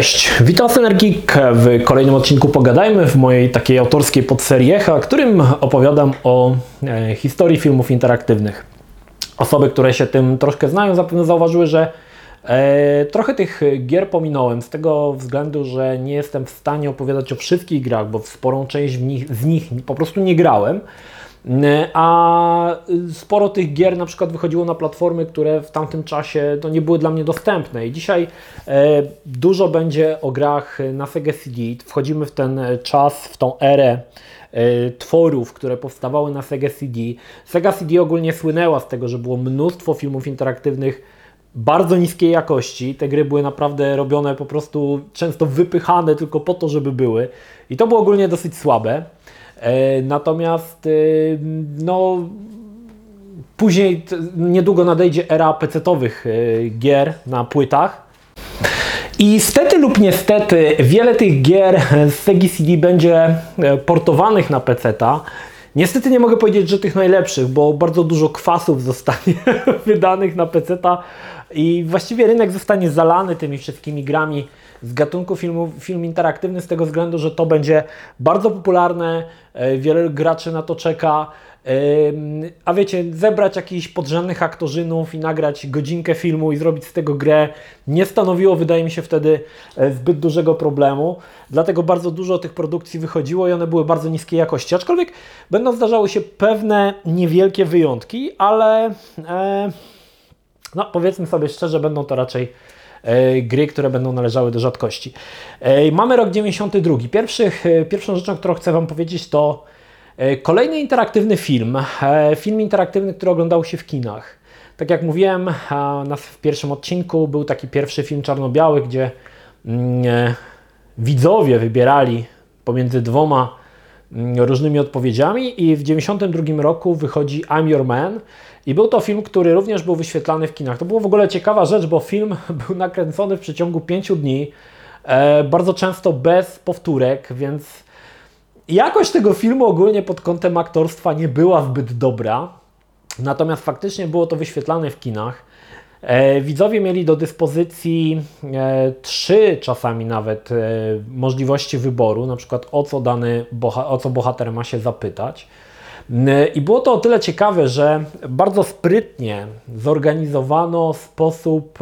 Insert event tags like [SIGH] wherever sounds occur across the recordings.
Cześć, witam Synergik w kolejnym odcinku Pogadajmy w mojej takiej autorskiej podserii Echa, którym opowiadam o e, historii filmów interaktywnych. Osoby, które się tym troszkę znają, zapewne zauważyły, że e, trochę tych gier pominąłem z tego względu, że nie jestem w stanie opowiadać o wszystkich grach, bo w sporą część nich, z nich po prostu nie grałem. A sporo tych gier na przykład wychodziło na platformy, które w tamtym czasie no, nie były dla mnie dostępne. I dzisiaj e, dużo będzie o grach na Sega CD. Wchodzimy w ten czas, w tą erę e, tworów, które powstawały na Sega CD. Sega CD ogólnie słynęła z tego, że było mnóstwo filmów interaktywnych bardzo niskiej jakości. Te gry były naprawdę robione po prostu często wypychane tylko po to, żeby były. I to było ogólnie dosyć słabe. E, natomiast e, no, później niedługo nadejdzie era PC-owych e, gier na płytach. I stety lub niestety wiele tych gier z Sega CD będzie portowanych na PC-ta. Niestety nie mogę powiedzieć, że tych najlepszych, bo bardzo dużo kwasów [LAUGHS] zostanie wydanych na PC-ta i właściwie rynek zostanie zalany tymi wszystkimi grami z gatunku filmu, film interaktywny z tego względu, że to będzie bardzo popularne, e, wiele graczy na to czeka. A wiecie, zebrać jakichś podrzędnych aktorzynów i nagrać godzinkę filmu i zrobić z tego grę nie stanowiło, wydaje mi się, wtedy e, zbyt dużego problemu. Dlatego bardzo dużo tych produkcji wychodziło i one były bardzo niskiej jakości. Aczkolwiek będą zdarzały się pewne niewielkie wyjątki, ale e, no, powiedzmy sobie szczerze, będą to raczej gry, które będą należały do rzadkości. E, mamy rok 92. Pierwszych, e, pierwszą rzeczą, którą chcę Wam powiedzieć, to kolejny interaktywny film. Film interaktywny, który oglądał się w kinach. Tak jak mówiłem w pierwszym odcinku, był taki pierwszy film czarno-biały, gdzie mm, widzowie wybierali pomiędzy dwoma różnymi odpowiedziami i w 92 roku wychodzi I'm Your Man i był to film, który również był wyświetlany w kinach. To była w ogóle ciekawa rzecz, bo film [LAUGHS] był nakręcony w przeciągu pięciu dni, e, bardzo często bez powtórek, więc jakość tego filmu ogólnie pod kątem aktorstwa nie była zbyt dobra. Natomiast faktycznie było to wyświetlane w kinach. E, widzowie mieli do dyspozycji e, trzy czasami nawet e, możliwości wyboru, na przykład o co dany o co bohater ma się zapytać. I było to o tyle ciekawe, że bardzo sprytnie zorganizowano sposób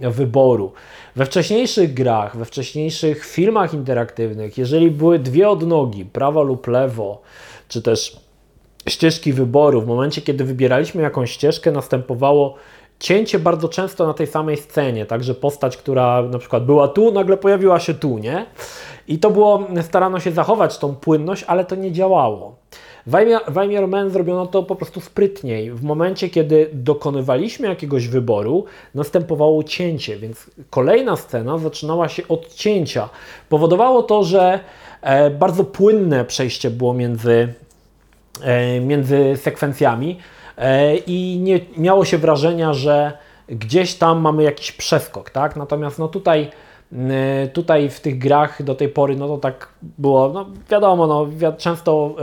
wyboru. We wcześniejszych grach, we wcześniejszych filmach interaktywnych, jeżeli były dwie odnogi, prawo lub lewo, czy też ścieżki wyboru, w momencie kiedy wybieraliśmy jakąś ścieżkę, następowało cięcie bardzo często na tej samej scenie, także postać, która na przykład była tu, nagle pojawiła się tu, nie? I to było, starano się zachować tą płynność, ale to nie działało. W Iron Man zrobiono to po prostu sprytniej. W momencie, kiedy dokonywaliśmy jakiegoś wyboru, następowało cięcie, więc kolejna scena zaczynała się od cięcia. Powodowało to, że e, bardzo płynne przejście było między, e, między sekwencjami i nie miało się wrażenia, że gdzieś tam mamy jakiś przeskok, tak? Natomiast no tutaj tutaj w tych grach do tej pory, no to tak było, no wiadomo, no często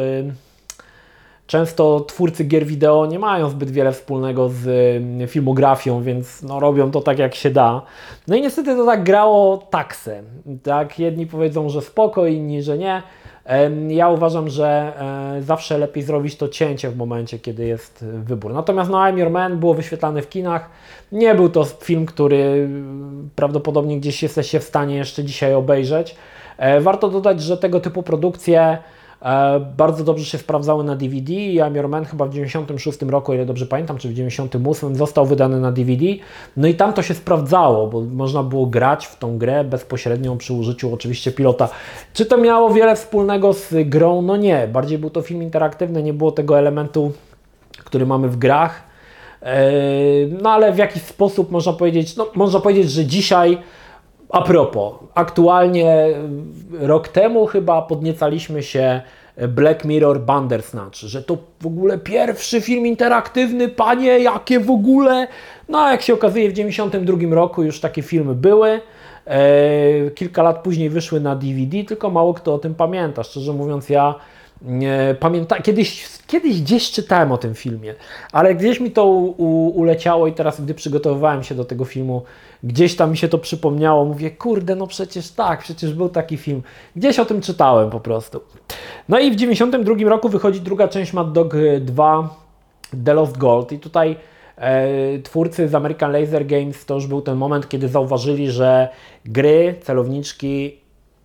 Często twórcy gier wideo nie mają zbyt wiele wspólnego z mm, filmografią, więc no, robią to tak jak się da. No i niestety to tak grało taksę. Tak? Jedni powiedzą, że spoko, inni, że nie. Ja uważam, że e, zawsze lepiej zrobić to cięcie w momencie, kiedy jest wybór. Natomiast no, I'm Your Man było wyświetlane w kinach. Nie był to film, który mm, prawdopodobnie gdzieś jesteście w stanie jeszcze dzisiaj obejrzeć. E, warto dodać, że tego typu produkcje bardzo dobrze się sprawdzały na DVD I'm Your Man chyba w 96 roku, ile dobrze pamiętam, czy w 98 został wydany na DVD. No i tam to się sprawdzało, bo można było grać w tą grę bezpośrednio przy użyciu oczywiście pilota. Czy to miało wiele wspólnego z grą? No nie, bardziej był to film interaktywny, nie było tego elementu, który mamy w grach. E, no ale w jakiś sposób można powiedzieć, no można powiedzieć, że dzisiaj a propos, aktualnie rok temu chyba podniecaliśmy się Black Mirror Bandersnatch, że to w ogóle pierwszy film interaktywny, panie, jakie w ogóle. No a jak się okazuje, w 1992 roku już takie filmy były. E, kilka lat później wyszły na DVD, tylko mało kto o tym pamięta. Szczerze mówiąc, ja Nie, pamięta, kiedyś, kiedyś gdzieś czytałem o tym filmie, ale gdzieś mi to u, u, uleciało i teraz, gdy przygotowywałem się do tego filmu, gdzieś tam mi się to przypomniało. Mówię, kurde, no przecież tak, przecież był taki film. Gdzieś o tym czytałem po prostu. No i w 92 roku wychodzi druga część Mad Dog 2 The Lost Gold i tutaj e, twórcy z American Laser Games to już był ten moment, kiedy zauważyli, że gry, celowniczki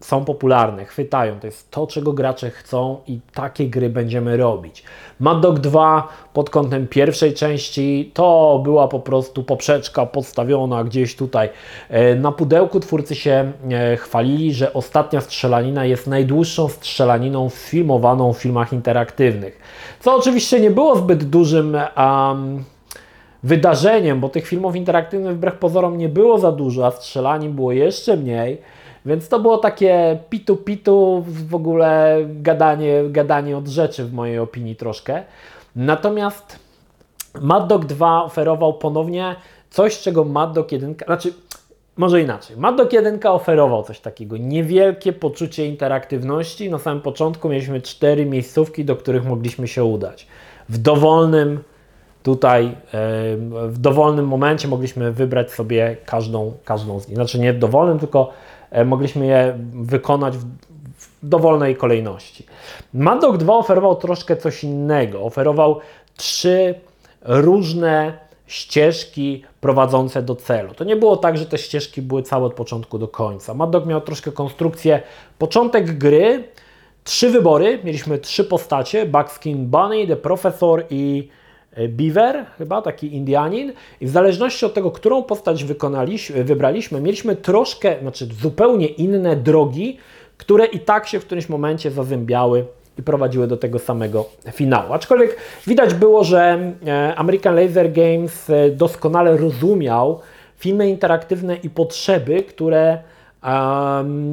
są popularne, chwytają. To jest to, czego gracze chcą i takie gry będziemy robić. Mad Dog 2 pod kątem pierwszej części to była po prostu poprzeczka podstawiona gdzieś tutaj. E, na pudełku twórcy się e, chwalili, że ostatnia strzelanina jest najdłuższą strzelaniną filmowaną w filmach interaktywnych. Co oczywiście nie było zbyt dużym um, wydarzeniem, bo tych filmów interaktywnych wbrew pozorom nie było za dużo, a strzelanin było jeszcze mniej. Więc to było takie pitu-pitu, w ogóle gadanie, gadanie od rzeczy w mojej opinii troszkę. Natomiast Mad Dog 2 oferował ponownie coś, czego Mad Dog 1, znaczy może inaczej. Mad Dog 1 oferował coś takiego, niewielkie poczucie interaktywności. Na samym początku mieliśmy cztery miejscówki, do których mogliśmy się udać. W dowolnym tutaj, w dowolnym momencie mogliśmy wybrać sobie każdą, każdą z nich. Znaczy nie w dowolnym, tylko mogliśmy je wykonać w, dowolnej kolejności. Mad Dog 2 oferował troszkę coś innego. Oferował trzy różne ścieżki prowadzące do celu. To nie było tak, że te ścieżki były całe od początku do końca. Mad Dog miał troszkę konstrukcję, początek gry, trzy wybory, mieliśmy trzy postacie, Buckskin Bunny, The Professor i E, Beaver, chyba taki Indianin, i w zależności od tego, którą postać wykonaliśmy, wybraliśmy, mieliśmy troszkę, znaczy zupełnie inne drogi, które i tak się w którymś momencie zazębiały i prowadziły do tego samego finału. Aczkolwiek widać było, że e, American Laser Games e, doskonale rozumiał filmy interaktywne i potrzeby, które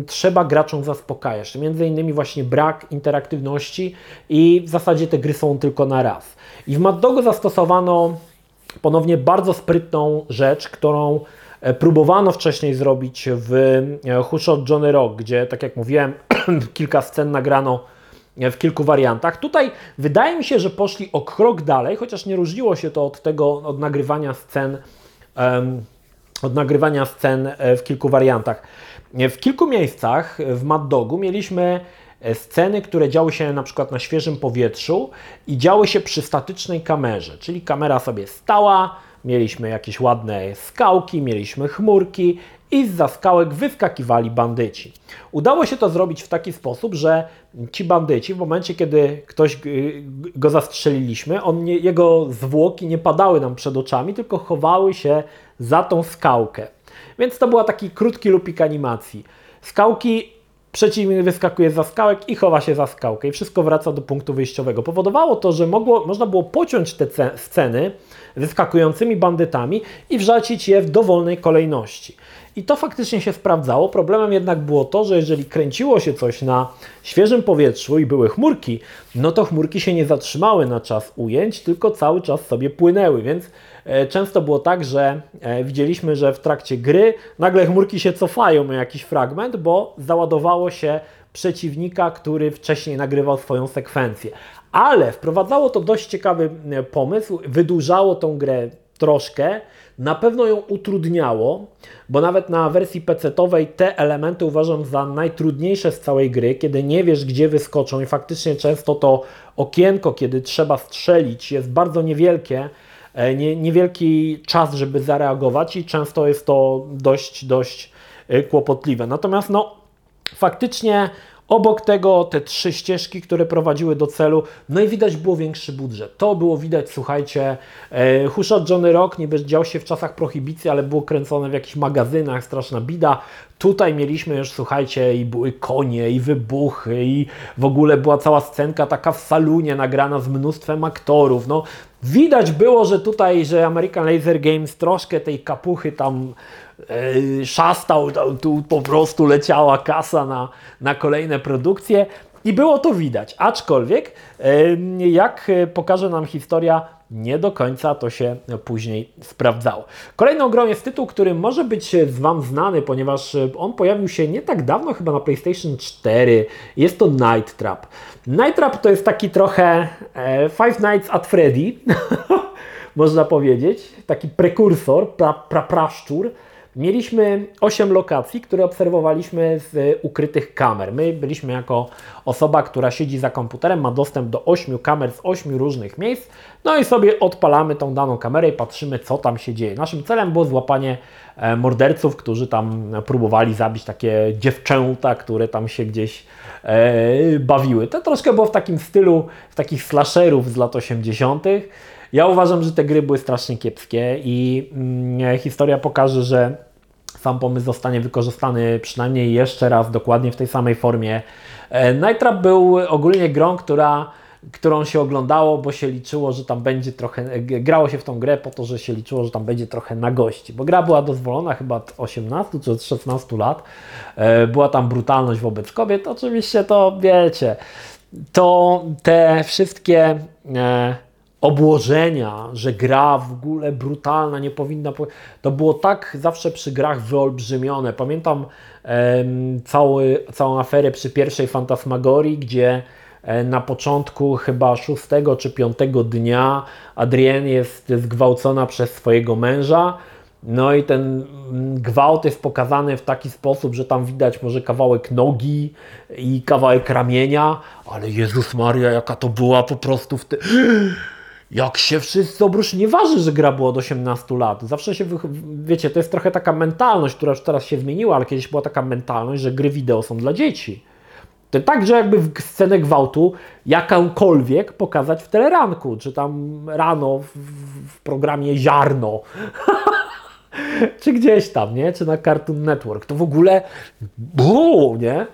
trzeba graczom zaspokajać. Między innymi właśnie brak interaktywności i w zasadzie te gry są tylko na raz. I w Mad Dogu zastosowano ponownie bardzo sprytną rzecz, którą e, próbowano wcześniej zrobić w e, Who Shot Johnny Rock, gdzie, tak jak mówiłem, [CLEARS THROAT] kilka scen nagrano e, w kilku wariantach. Tutaj wydaje mi się, że poszli o krok dalej, chociaż nie różniło się to od tego, od nagrywania scen, um, od nagrywania scen w kilku wariantach. W kilku miejscach w Mad Dogu mieliśmy E, sceny, które działy się na przykład na świeżym powietrzu i działy się przy statycznej kamerze, czyli kamera sobie stała, mieliśmy jakieś ładne skałki, mieliśmy chmurki i z za skałek wyskakiwali bandyci. Udało się to zrobić w taki sposób, że ci bandyci w momencie, kiedy ktoś go zastrzeliliśmy, on nie, jego zwłoki nie padały nam przed oczami, tylko chowały się za tą skałkę. Więc to był taki krótki lupik animacji. Skałki Przeciwnik wyskakuje za skałek i chowa się za skałkę i wszystko wraca do punktu wyjściowego. Powodowało to, że mogło, można było pociąć te sceny wyskakującymi bandytami i wrzacić je w dowolnej kolejności. I to faktycznie się sprawdzało. Problemem jednak było to, że jeżeli kręciło się coś na świeżym powietrzu i były chmurki, no to chmurki się nie zatrzymały na czas ujęć, tylko cały czas sobie płynęły, więc często było tak, że e, widzieliśmy, że w trakcie gry nagle chmurki się cofają na jakiś fragment, bo załadowało się przeciwnika, który wcześniej nagrywał swoją sekwencję. Ale wprowadzało to dość ciekawy e, pomysł, wydłużało tą grę troszkę, na pewno ją utrudniało, bo nawet na wersji PC-owej te elementy uważam za najtrudniejsze z całej gry, kiedy nie wiesz, gdzie wyskoczą i faktycznie często to okienko, kiedy trzeba strzelić, jest bardzo niewielkie, e, nie, niewielki czas, żeby zareagować i często jest to dość, dość e, kłopotliwe. Natomiast no, faktycznie Obok tego te trzy ścieżki, które prowadziły do celu, no i widać było większy budżet. To było widać, słuchajcie, e, Hushot Johnny Rock niby dział się w czasach prohibicji, ale było kręcone w jakichś magazynach, straszna bida. Tutaj mieliśmy już, słuchajcie, i były konie, i wybuchy, i w ogóle była cała scenka taka w salunie nagrana z mnóstwem aktorów. No, widać było, że tutaj, że American Laser Games troszkę tej kapuchy tam E, szastał, tu po prostu leciała kasa na, na kolejne produkcje i było to widać. Aczkolwiek, jak pokaże nam historia, nie do końca to się później sprawdzało. Kolejną grą jest tytuł, który może być Wam znany, ponieważ on pojawił się nie tak dawno, chyba na PlayStation 4. Jest to Night Trap. Night Trap to jest taki trochę e, Five Nights at Freddy, [LAUGHS] można powiedzieć, taki prekursor, pra, pra, praszczur. Mieliśmy 8 lokacji, które obserwowaliśmy z ukrytych kamer. My byliśmy jako osoba, która siedzi za komputerem, ma dostęp do 8 kamer z 8 różnych miejsc, no i sobie odpalamy tą daną kamerę i patrzymy, co tam się dzieje. Naszym celem było złapanie e, morderców, którzy tam próbowali zabić takie dziewczęta, które tam się gdzieś e, bawiły. To troszkę było w takim stylu, w takich slasherów z lat 80. Ja uważam, że te gry były strasznie kiepskie i mm, historia pokaże, że sam pomysł zostanie wykorzystany przynajmniej jeszcze raz, dokładnie w tej samej formie. E, Night Trap był ogólnie grą, która, którą się oglądało, bo się liczyło, że tam będzie trochę, grało się w tą grę po to, że się liczyło, że tam będzie trochę na gości, bo gra była dozwolona chyba od 18 czy od 16 lat, e, była tam brutalność wobec kobiet, oczywiście to wiecie, to te wszystkie e, obłożenia, że gra w ogóle brutalna, nie powinna. To było tak zawsze przy grach wyolbrzymione. Pamiętam cały, całą aferę przy pierwszej Fantasmagorii, gdzie e, na początku chyba szóstego czy piątego dnia Adrienne jest zgwałcona przez swojego męża. No i ten mm, gwałt jest pokazany w taki sposób, że tam widać może kawałek nogi i kawałek ramienia, ale Jezus Maria, jaka to była po prostu w te jak się wszyscy obróż, nie waży, że gra było od 18 lat. Zawsze się, wiecie, to jest trochę taka mentalność, która już teraz się zmieniła, ale kiedyś była taka mentalność, że gry wideo są dla dzieci. To tak, że jakby scenę gwałtu jakąkolwiek pokazać w teleranku, czy tam rano w, w programie Ziarno. [LAUGHS] czy gdzieś tam, nie? Czy na Cartoon Network. To w ogóle, buu, nie?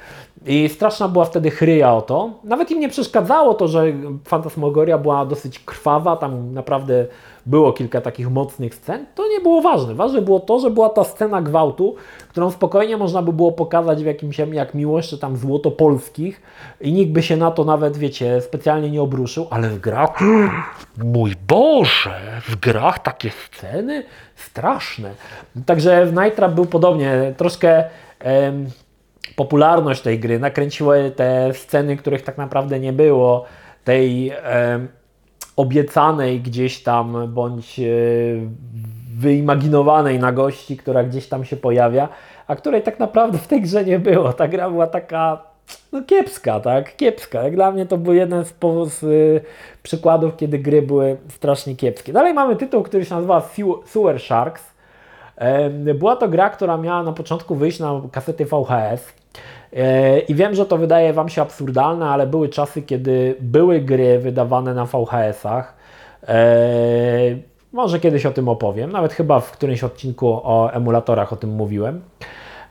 I straszna była wtedy chryja o to. Nawet im nie przeszkadzało to, że Fantasmagoria była dosyć krwawa, tam naprawdę było kilka takich mocnych scen. To nie było ważne. Ważne było to, że była ta scena gwałtu, którą spokojnie można by było pokazać w jakimś, jak miłość, czy tam złotopolskich i nikt by się na to nawet, wiecie, specjalnie nie obruszył, ale w grach, [GASPS] mój Boże, w grach takie sceny straszne. Także w Night Trap był podobnie, troszkę... Em, popularność tej gry, nakręciły te sceny, których tak naprawdę nie było, tej e, obiecanej gdzieś tam, bądź e, wyimaginowanej na gości, która gdzieś tam się pojawia, a której tak naprawdę w tej grze nie było. Ta gra była taka no kiepska, tak? Kiepska. Jak dla mnie to był jeden z, z y, przykładów, kiedy gry były strasznie kiepskie. Dalej mamy tytuł, który się nazywa Sewer Sharks. Była to gra, która miała na początku wyjść na kasety VHS. E, I wiem, że to wydaje Wam się absurdalne, ale były czasy, kiedy były gry wydawane na VHS-ach. E, może kiedyś o tym opowiem, nawet chyba w którymś odcinku o emulatorach o tym mówiłem.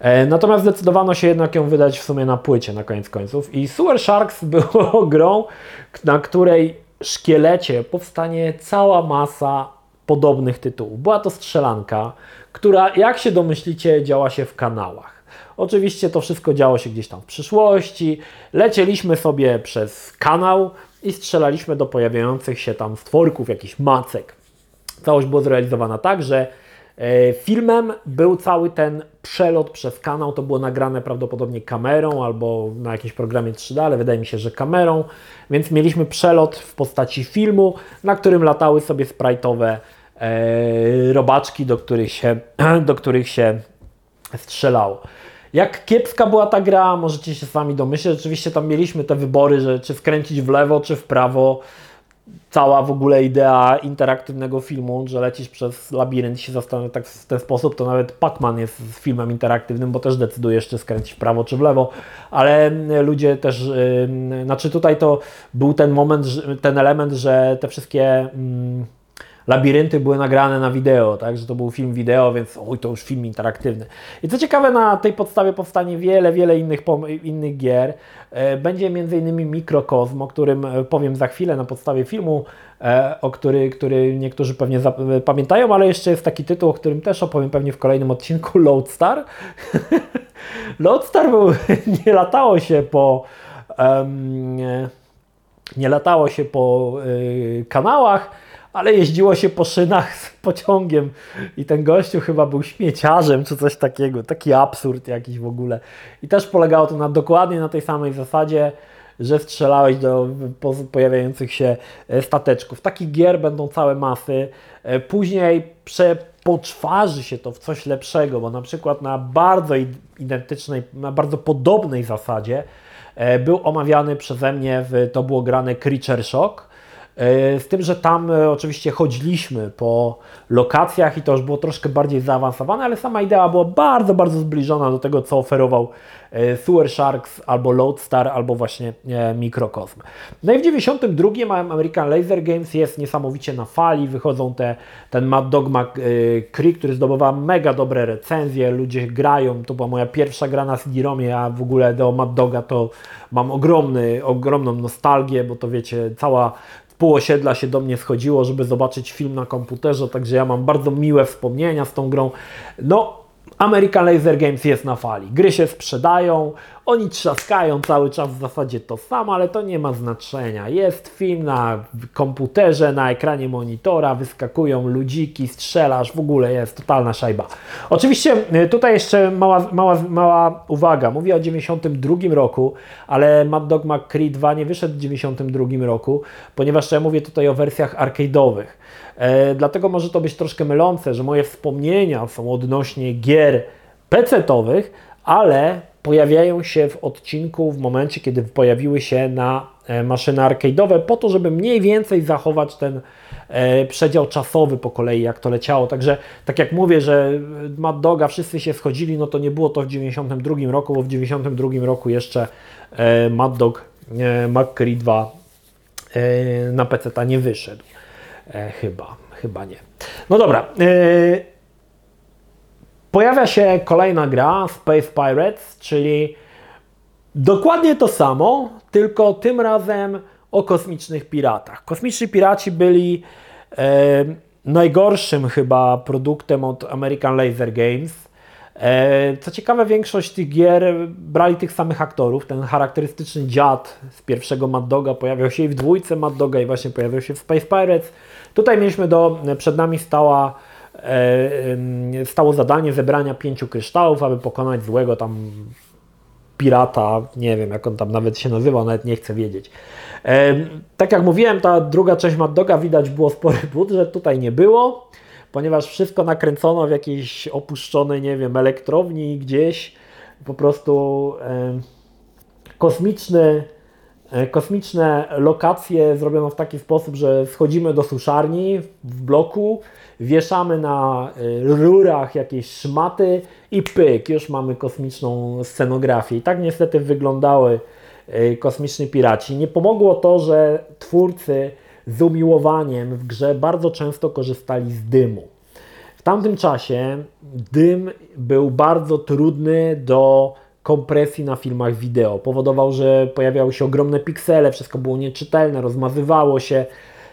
E, natomiast zdecydowano się jednak ją wydać w sumie na płycie na koniec końców. I Sewer Sharks [LAUGHS] było grą, na której szkielecie powstanie cała masa podobnych tytułów. Była to strzelanka, która, jak się domyślicie, działa się w kanałach. Oczywiście to wszystko działo się gdzieś tam w przyszłości. Lecieliśmy sobie przez kanał i strzelaliśmy do pojawiających się tam stworków, jakichś macek. Całość była zrealizowana tak, że e, Filmem był cały ten przelot przez kanał, to było nagrane prawdopodobnie kamerą albo na jakimś programie 3D, ale wydaje mi się, że kamerą, więc mieliśmy przelot w postaci filmu, na którym latały sobie sprite'owe e, robaczki, do których się, [CLEARS THROAT] do których się strzelało. Jak kiepska była ta gra, możecie się sami domyśleć. Oczywiście tam mieliśmy te wybory, że czy skręcić w lewo, czy w prawo. Cała w ogóle idea interaktywnego filmu, że lecisz przez labirynt i się zastanawiasz tak w ten sposób, to nawet Pac-Man jest filmem interaktywnym, bo też decydujesz, czy skręcić w prawo, czy w lewo. Ale ludzie też, yy, znaczy tutaj to był ten moment, ten element, że te wszystkie. Yy, labirynty były nagrane na wideo, tak, że to był film wideo, więc oj, to już film interaktywny. I co ciekawe, na tej podstawie powstanie wiele, wiele innych, innych gier. E, będzie m.in. Mikrokosm, o którym e, powiem za chwilę na podstawie filmu, e, o który, który niektórzy pewnie pamiętają, ale jeszcze jest taki tytuł, o którym też opowiem pewnie w kolejnym odcinku, [LAUGHS] Loadstar. Loadstar [LAUGHS] był, [LAUGHS] nie latało się po... Um, nie latało się po y, kanałach, ale jeździło się po szynach z pociągiem i ten gościu chyba był śmieciarzem czy coś takiego, taki absurd jakiś w ogóle. I też polegało to na dokładnie na tej samej zasadzie, że strzelałeś do pojawiających się e, stateczków. Takich gier będą całe masy. E, później przepoczwarzy się to w coś lepszego, bo na przykład na bardzo identycznej, na bardzo podobnej zasadzie e, był omawiany przeze mnie, w, to było grane Creature Shock, z tym, że tam oczywiście chodziliśmy po lokacjach i to już było troszkę bardziej zaawansowane, ale sama idea była bardzo, bardzo zbliżona do tego, co oferował E, Sewer Sharks albo Lodestar, albo właśnie e, Microcosm. No i w 92 American Laser Games jest niesamowicie na fali, wychodzą te, ten Mad Dog Creek, który zdobywa mega dobre recenzje, ludzie grają, to była moja pierwsza gra na CD-ROMie, a w ogóle do Mad Doga to mam ogromny, ogromną nostalgię, bo to wiecie, cała pół osiedla się do mnie schodziło, żeby zobaczyć film na komputerze, także ja mam bardzo miłe wspomnienia z tą grą. No, American Laser Games jest na fali. Gry się sprzedają, oni trzaskają cały czas w zasadzie to samo, ale to nie ma znaczenia. Jest film na komputerze, na ekranie monitora, wyskakują ludziki, strzelasz, w ogóle jest totalna szajba. Oczywiście y, tutaj jeszcze mała, mała, mała uwaga. Mówię o 92 roku, ale Mad Dog McCree 2 nie wyszedł w 92 roku, ponieważ ja mówię tutaj o wersjach arcade'owych. E, dlatego może to być troszkę mylące, że moje wspomnienia są odnośnie gier PC-owych, ale pojawiają się w odcinku w momencie, kiedy pojawiły się na e, maszyny arcade'owe, po to, żeby mniej więcej zachować ten e, przedział czasowy po kolei, jak to leciało. Także, tak jak mówię, że Mad Doga wszyscy się schodzili, no to nie było to w 92 roku, bo w 92 roku jeszcze e, Mad Dog McCree 2 na PC nie wyszedł. Chyba, chyba nie. No dobra. Pojawia się kolejna gra, Space Pirates, czyli dokładnie to samo, tylko tym razem o kosmicznych piratach. Kosmiczni piraci byli e, najgorszym chyba produktem od American Laser Games. E, co ciekawe, większość tych gier brali tych samych aktorów. Ten charakterystyczny dziad z pierwszego Mad Doga pojawiał się i w dwójce Mad Doga i właśnie pojawił się w Space Pirates. Tutaj mieliśmy do, przed nami stała stało zadanie zebrania pięciu kryształów, aby pokonać złego tam pirata, nie wiem jak on tam nawet się nazywał, nawet nie chcę wiedzieć. E, tak jak mówiłem, ta druga część Mad Doga widać było spory budżet, tutaj nie było, ponieważ wszystko nakręcono w jakiejś opuszczonej, nie wiem, elektrowni gdzieś, po prostu e, kosmiczny kosmiczne lokacje zrobiono w taki sposób, że schodzimy do suszarni w bloku, wieszamy na y, rurach jakieś szmaty i pyk, już mamy kosmiczną scenografię. I tak niestety wyglądały y, kosmiczni piraci. Nie pomogło to, że twórcy z umiłowaniem w grze bardzo często korzystali z dymu. W tamtym czasie dym był bardzo trudny do kompresji na filmach wideo. Powodował, że pojawiały się ogromne piksele, wszystko było nieczytelne, rozmazywało się.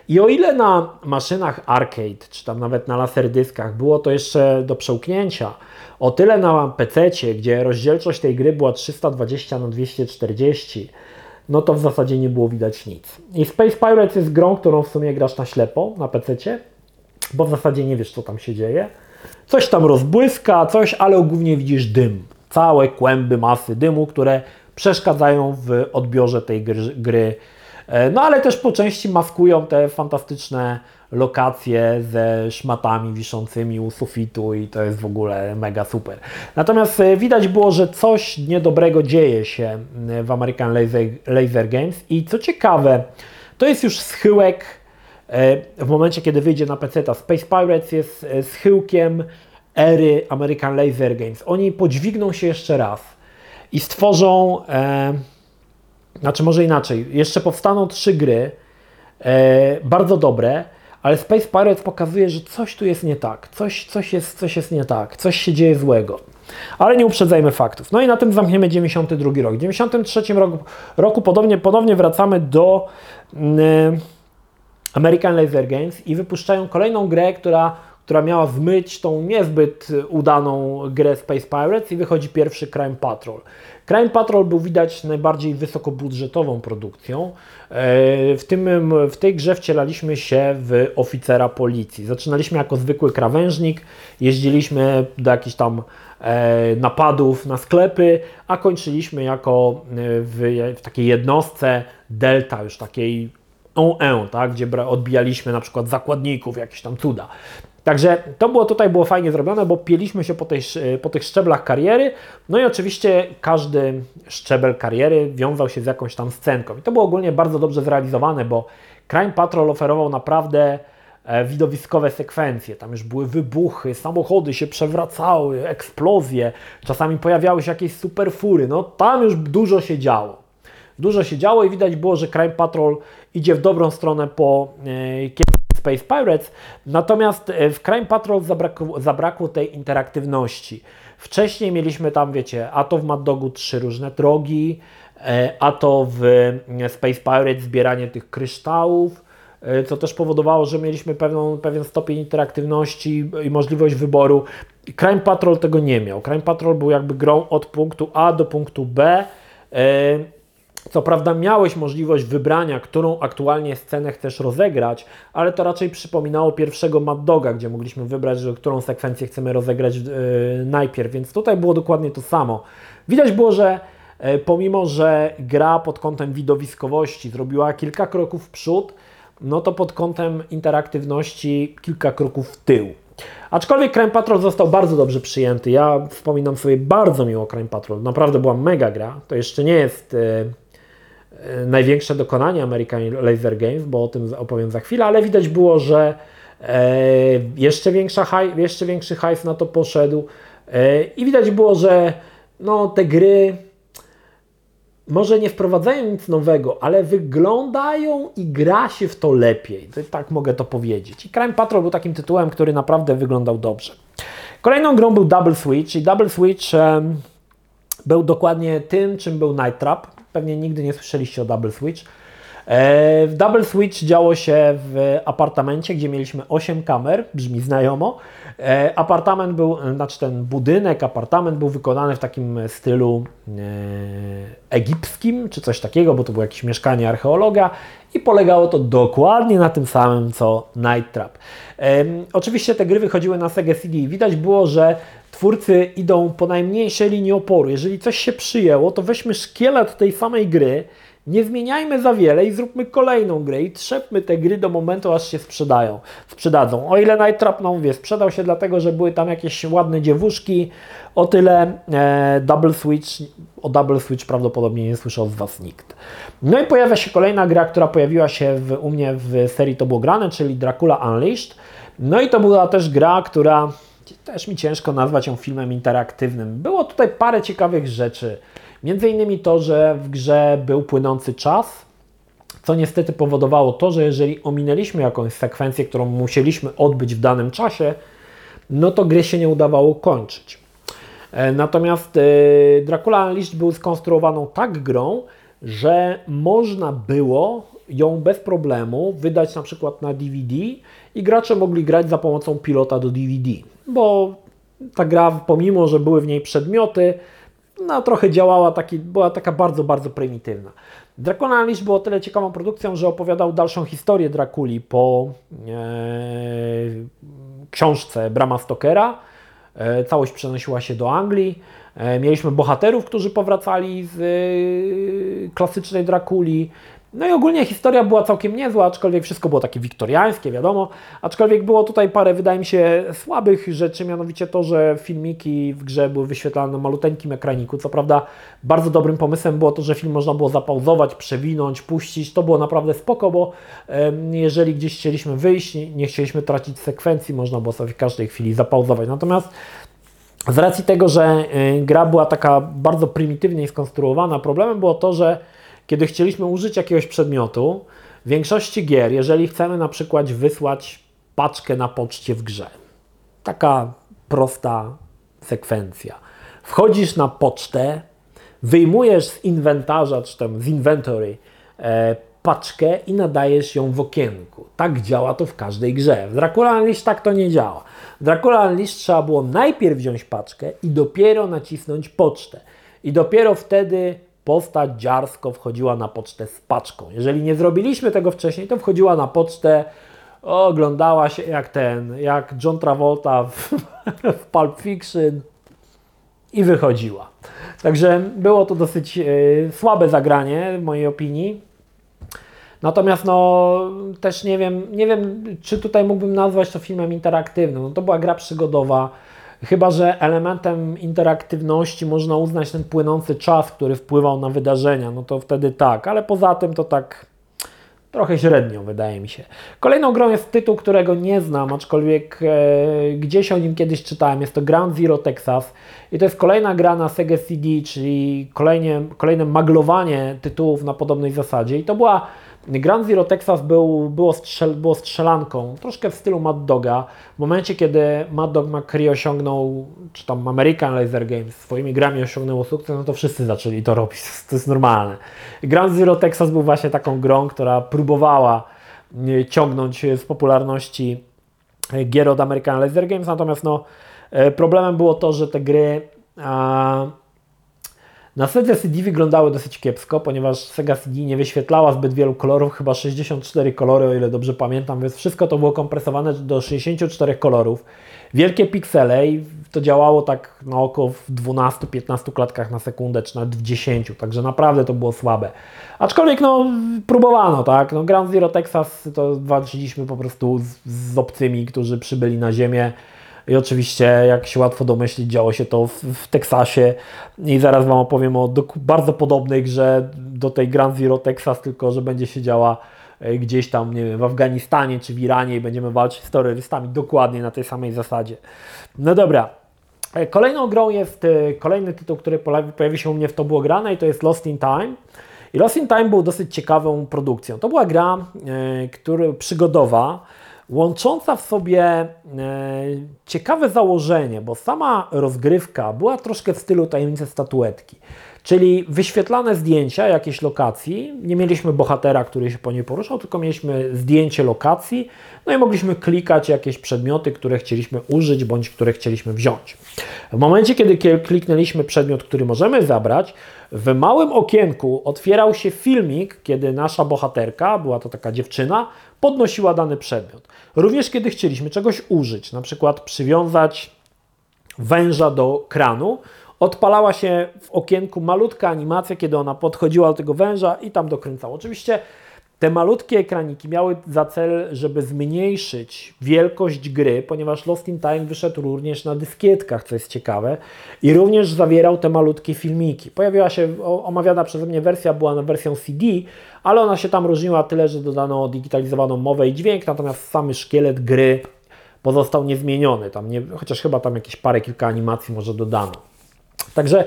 I o ile na maszynach arcade, czy tam nawet na laserdyskach było to jeszcze do przełknięcia, o tyle na PC, gdzie rozdzielczość tej gry była 320 na 240, no to w zasadzie nie było widać nic. I Space Pirates jest grą, którą w sumie grasz na ślepo na PC, bo w zasadzie nie wiesz, co tam się dzieje. Coś tam rozbłyska, coś, ale głównie widzisz dym. Całe kłęby masy dymu, które przeszkadzają w odbiorze tej gry E, no ale też po części maskują te fantastyczne lokacje ze szmatami wiszącymi u sufitu i to jest w ogóle mega super. Natomiast e, widać było, że coś niedobrego dzieje się w American Laser, Laser Games i co ciekawe, to jest już schyłek e, w momencie, kiedy wyjdzie na PC. Space Pirates jest schyłkiem ery American Laser Games. Oni podźwigną się jeszcze raz i stworzą znaczy może inaczej, jeszcze powstaną trzy gry, e, bardzo dobre, ale Space Pirates pokazuje, że coś tu jest nie tak, coś, coś, jest, coś jest nie tak, coś się dzieje złego. Ale nie uprzedzajmy faktów. No i na tym zamkniemy 92 rok. W 93 roku, roku podobnie, ponownie wracamy do y, American Laser Games i wypuszczają kolejną grę, która która miała zmyć tą niezbyt udaną grę Space Pirates i wychodzi pierwszy Crime Patrol. Crime Patrol był widać najbardziej wysokobudżetową produkcją. E, w, tym, w tej grze wcielaliśmy się w oficera policji. Zaczynaliśmy jako zwykły krawężnik, jeździliśmy do jakichś tam e, napadów na sklepy, a kończyliśmy jako e, w, w takiej jednostce Delta, już takiej on tak, gdzie odbijaliśmy na przykład zakładników, jakieś tam cuda. Także to było tutaj było fajnie zrobione, bo pieliśmy się po, tej, po tych szczeblach kariery, no i oczywiście każdy szczebel kariery wiązał się z jakąś tam scenką. I to było ogólnie bardzo dobrze zrealizowane, bo Crime Patrol oferował naprawdę e, widowiskowe sekwencje. Tam już były wybuchy, samochody się przewracały, eksplozje, czasami pojawiały się jakieś superfury. No tam już dużo się działo. Dużo się działo i widać było, że Crime Patrol idzie w dobrą stronę po e, Space Pirates, natomiast e, w Crime Patrol zabrakło, zabrakło tej interaktywności. Wcześniej mieliśmy tam, wiecie, a to w Mad Dogu trzy różne drogi, e, a to w e, Space Pirates zbieranie tych kryształów, co też powodowało, że mieliśmy pewną, pewien stopień interaktywności i możliwość wyboru. Crime Patrol tego nie miał. Crime Patrol był jakby grą od punktu A do punktu B. Co prawda miałeś możliwość wybrania, którą aktualnie scenę chcesz rozegrać, ale to raczej przypominało pierwszego Mad Doga, gdzie mogliśmy wybrać, że którą sekwencję chcemy rozegrać yy, najpierw, więc tutaj było dokładnie to samo. Widać było, że yy, pomimo, że gra pod kątem widowiskowości zrobiła kilka kroków w przód, no to pod kątem interaktywności kilka kroków w tył. Aczkolwiek Crime Patrol został bardzo dobrze przyjęty. Ja wspominam sobie bardzo miło Crime Patrol. Naprawdę była mega gra. To jeszcze nie jest... Yy, największe dokonanie American Laser Games, bo o tym opowiem za chwilę, ale widać było, że e, jeszcze, większa jeszcze większy hajs na to poszedł e, i widać było, że no, te gry może nie wprowadzają nic nowego, ale wyglądają i gra się w to lepiej. Tak mogę to powiedzieć. I Crime Patrol był takim tytułem, który naprawdę wyglądał dobrze. Kolejną grą był Double Switch i Double Switch był dokładnie tym, czym był Night Trap. Pewnie nigdy nie słyszeliście o Double Switch. E, w Double Switch działo się w apartamencie, gdzie mieliśmy 8 kamer, brzmi znajomo. E, apartament był, znaczy ten budynek, apartament był wykonany w takim stylu e, egipskim, czy coś takiego, bo to było jakieś mieszkanie archeologa i polegało to dokładnie na tym samym co Night Trap. Oczywiście te gry wychodziły na Sega CD i widać było, że twórcy idą po najmniejszej linii oporu. Jeżeli coś się przyjęło, to weźmy szkielet tej samej gry, nie zmieniajmy za wiele i zróbmy kolejną grę i trzepmy te gry do momentu, aż się sprzedają, sprzedadzą. O ile Night Trap, no mówię, sprzedał się dlatego, że były tam jakieś ładne dziewuszki, o tyle e, Double Switch, o Double Switch prawdopodobnie nie słyszał z Was nikt. No i pojawia się kolejna gra, która pojawiła się w, u mnie w serii To było grane, czyli Dracula Unleashed. No i to była też gra, która też mi ciężko nazwać ją filmem interaktywnym. Było tutaj parę ciekawych rzeczy. Między innymi to, że w grze był płynący czas, co niestety powodowało to, że jeżeli ominęliśmy jakąś sekwencję, którą musieliśmy odbyć w danym czasie, no to gry się nie udawało kończyć. E, natomiast e, Dracula Unleashed był skonstruowaną tak grą, że można było ją bez problemu wydać na przykład na DVD i gracze mogli grać za pomocą pilota do DVD, bo ta gra, pomimo że były w niej przedmioty, no trochę działała, taki, była taka bardzo, bardzo prymitywna. Dracula Unleashed było tyle ciekawą produkcją, że opowiadał dalszą historię Drakuli po e, książce Brama Stokera. E, całość przenosiła się do Anglii. E, mieliśmy bohaterów, którzy powracali z e, klasycznej Drakuli. No i ogólnie historia była całkiem niezła, aczkolwiek wszystko było takie wiktoriańskie, wiadomo. Aczkolwiek było tutaj parę, wydaje mi się, słabych rzeczy, mianowicie to, że filmiki w grze były wyświetlane na maluteńkim ekraniku. Co prawda bardzo dobrym pomysłem było to, że film można było zapauzować, przewinąć, puścić. To było naprawdę spoko, bo jeżeli gdzieś chcieliśmy wyjść, nie chcieliśmy tracić sekwencji, można było sobie w każdej chwili zapauzować. Natomiast z racji tego, że y, gra była taka bardzo prymitywnie skonstruowana, problemem było to, że kiedy chcieliśmy użyć jakiegoś przedmiotu, w większości gier, jeżeli chcemy na przykład wysłać paczkę na poczcie w grze, taka prosta sekwencja. Wchodzisz na pocztę, wyjmujesz z inwentarza, czy tam z inventory, e, paczkę i nadajesz ją w okienku. Tak działa to w każdej grze. W Dracula Unleashed tak to nie działa. W Dracula Unleashed trzeba było najpierw wziąć paczkę i dopiero nacisnąć pocztę. I dopiero wtedy postać dziarsko wchodziła na pocztę z paczką. Jeżeli nie zrobiliśmy tego wcześniej, to wchodziła na pocztę, oglądała się jak ten, jak John Travolta w, [LAUGHS] w Pulp Fiction i wychodziła. Także było to dosyć y, słabe zagranie w mojej opinii. Natomiast no też nie wiem, nie wiem, czy tutaj mógłbym nazwać to filmem interaktywnym. No, to była gra przygodowa. Chyba, że elementem interaktywności można uznać ten płynący czas, który wpływał na wydarzenia, no to wtedy tak, ale poza tym to tak trochę średnio, wydaje mi się. Kolejną grą jest tytuł, którego nie znam, aczkolwiek e, gdzieś o nim kiedyś czytałem. Jest to Ground Zero Texas i to jest kolejna gra na Sega CD, czyli kolejnie, kolejne maglowanie tytułów na podobnej zasadzie. I to była Grand Zero Texas był, było, strzel, było strzelanką, troszkę w stylu Mad Doga. W momencie, kiedy Mad Dog McCree osiągnął, czy tam American Laser Games swoimi grami osiągnęło sukces, no to wszyscy zaczęli to robić, to jest normalne. Grand Zero Texas był właśnie taką grą, która próbowała e, ciągnąć z popularności e, gier od American Laser Games, natomiast no, e, problemem było to, że te gry... A, na Sega CD wyglądały dosyć kiepsko, ponieważ Sega CD nie wyświetlała zbyt wielu kolorów, chyba 64 kolory, o ile dobrze pamiętam, więc wszystko to było kompresowane do 64 kolorów. Wielkie piksele i to działało tak na oko w 12-15 klatkach na sekundę, czy nawet w 10, także naprawdę to było słabe. Aczkolwiek no, próbowano, tak. No, Ground Zero Texas to walczyliśmy po prostu z, z obcymi, którzy przybyli na ziemię i oczywiście, jak się łatwo domyślić, działo się to w, w Teksasie. I zaraz Wam opowiem o bardzo podobnej grze do tej Grand Zero Texas, tylko że będzie się działa e, gdzieś tam, nie wiem, w Afganistanie czy w Iranie i będziemy walczyć z terrorystami dokładnie na tej samej zasadzie. No dobra. E, kolejną grą jest e, kolejny tytuł, który pojawi się u mnie w to było grane i to jest Lost in Time. I Lost in Time był dosyć ciekawą produkcją. To była gra który, przygodowa, łącząca w sobie e, ciekawe założenie, bo sama rozgrywka była troszkę w stylu tajemnicy statuetki. Czyli wyświetlane zdjęcia jakiejś lokacji, nie mieliśmy bohatera, który się po niej poruszał, tylko mieliśmy zdjęcie lokacji, no i mogliśmy klikać jakieś przedmioty, które chcieliśmy użyć bądź które chcieliśmy wziąć. W momencie, kiedy kliknęliśmy przedmiot, który możemy zabrać, w małym okienku otwierał się filmik, kiedy nasza bohaterka, była to taka dziewczyna, podnosiła dany przedmiot. Również kiedy chcieliśmy czegoś użyć, na przykład przywiązać węża do kranu, odpalała się w okienku malutka animacja, kiedy ona podchodziła do tego węża i tam dokręcała. Oczywiście te malutkie ekraniki miały za cel, żeby zmniejszyć wielkość gry, ponieważ Lost in Time wyszedł również na dyskietkach, co jest ciekawe, i również zawierał te malutkie filmiki. Pojawiła się omawiana przeze mnie wersja, była na wersją CD, ale ona się tam różniła tyle, że dodano digitalizowaną mowę i dźwięk, natomiast sam szkielet gry pozostał niezmieniony, tam nie, chociaż chyba tam jakieś parę, kilka animacji może dodano. Także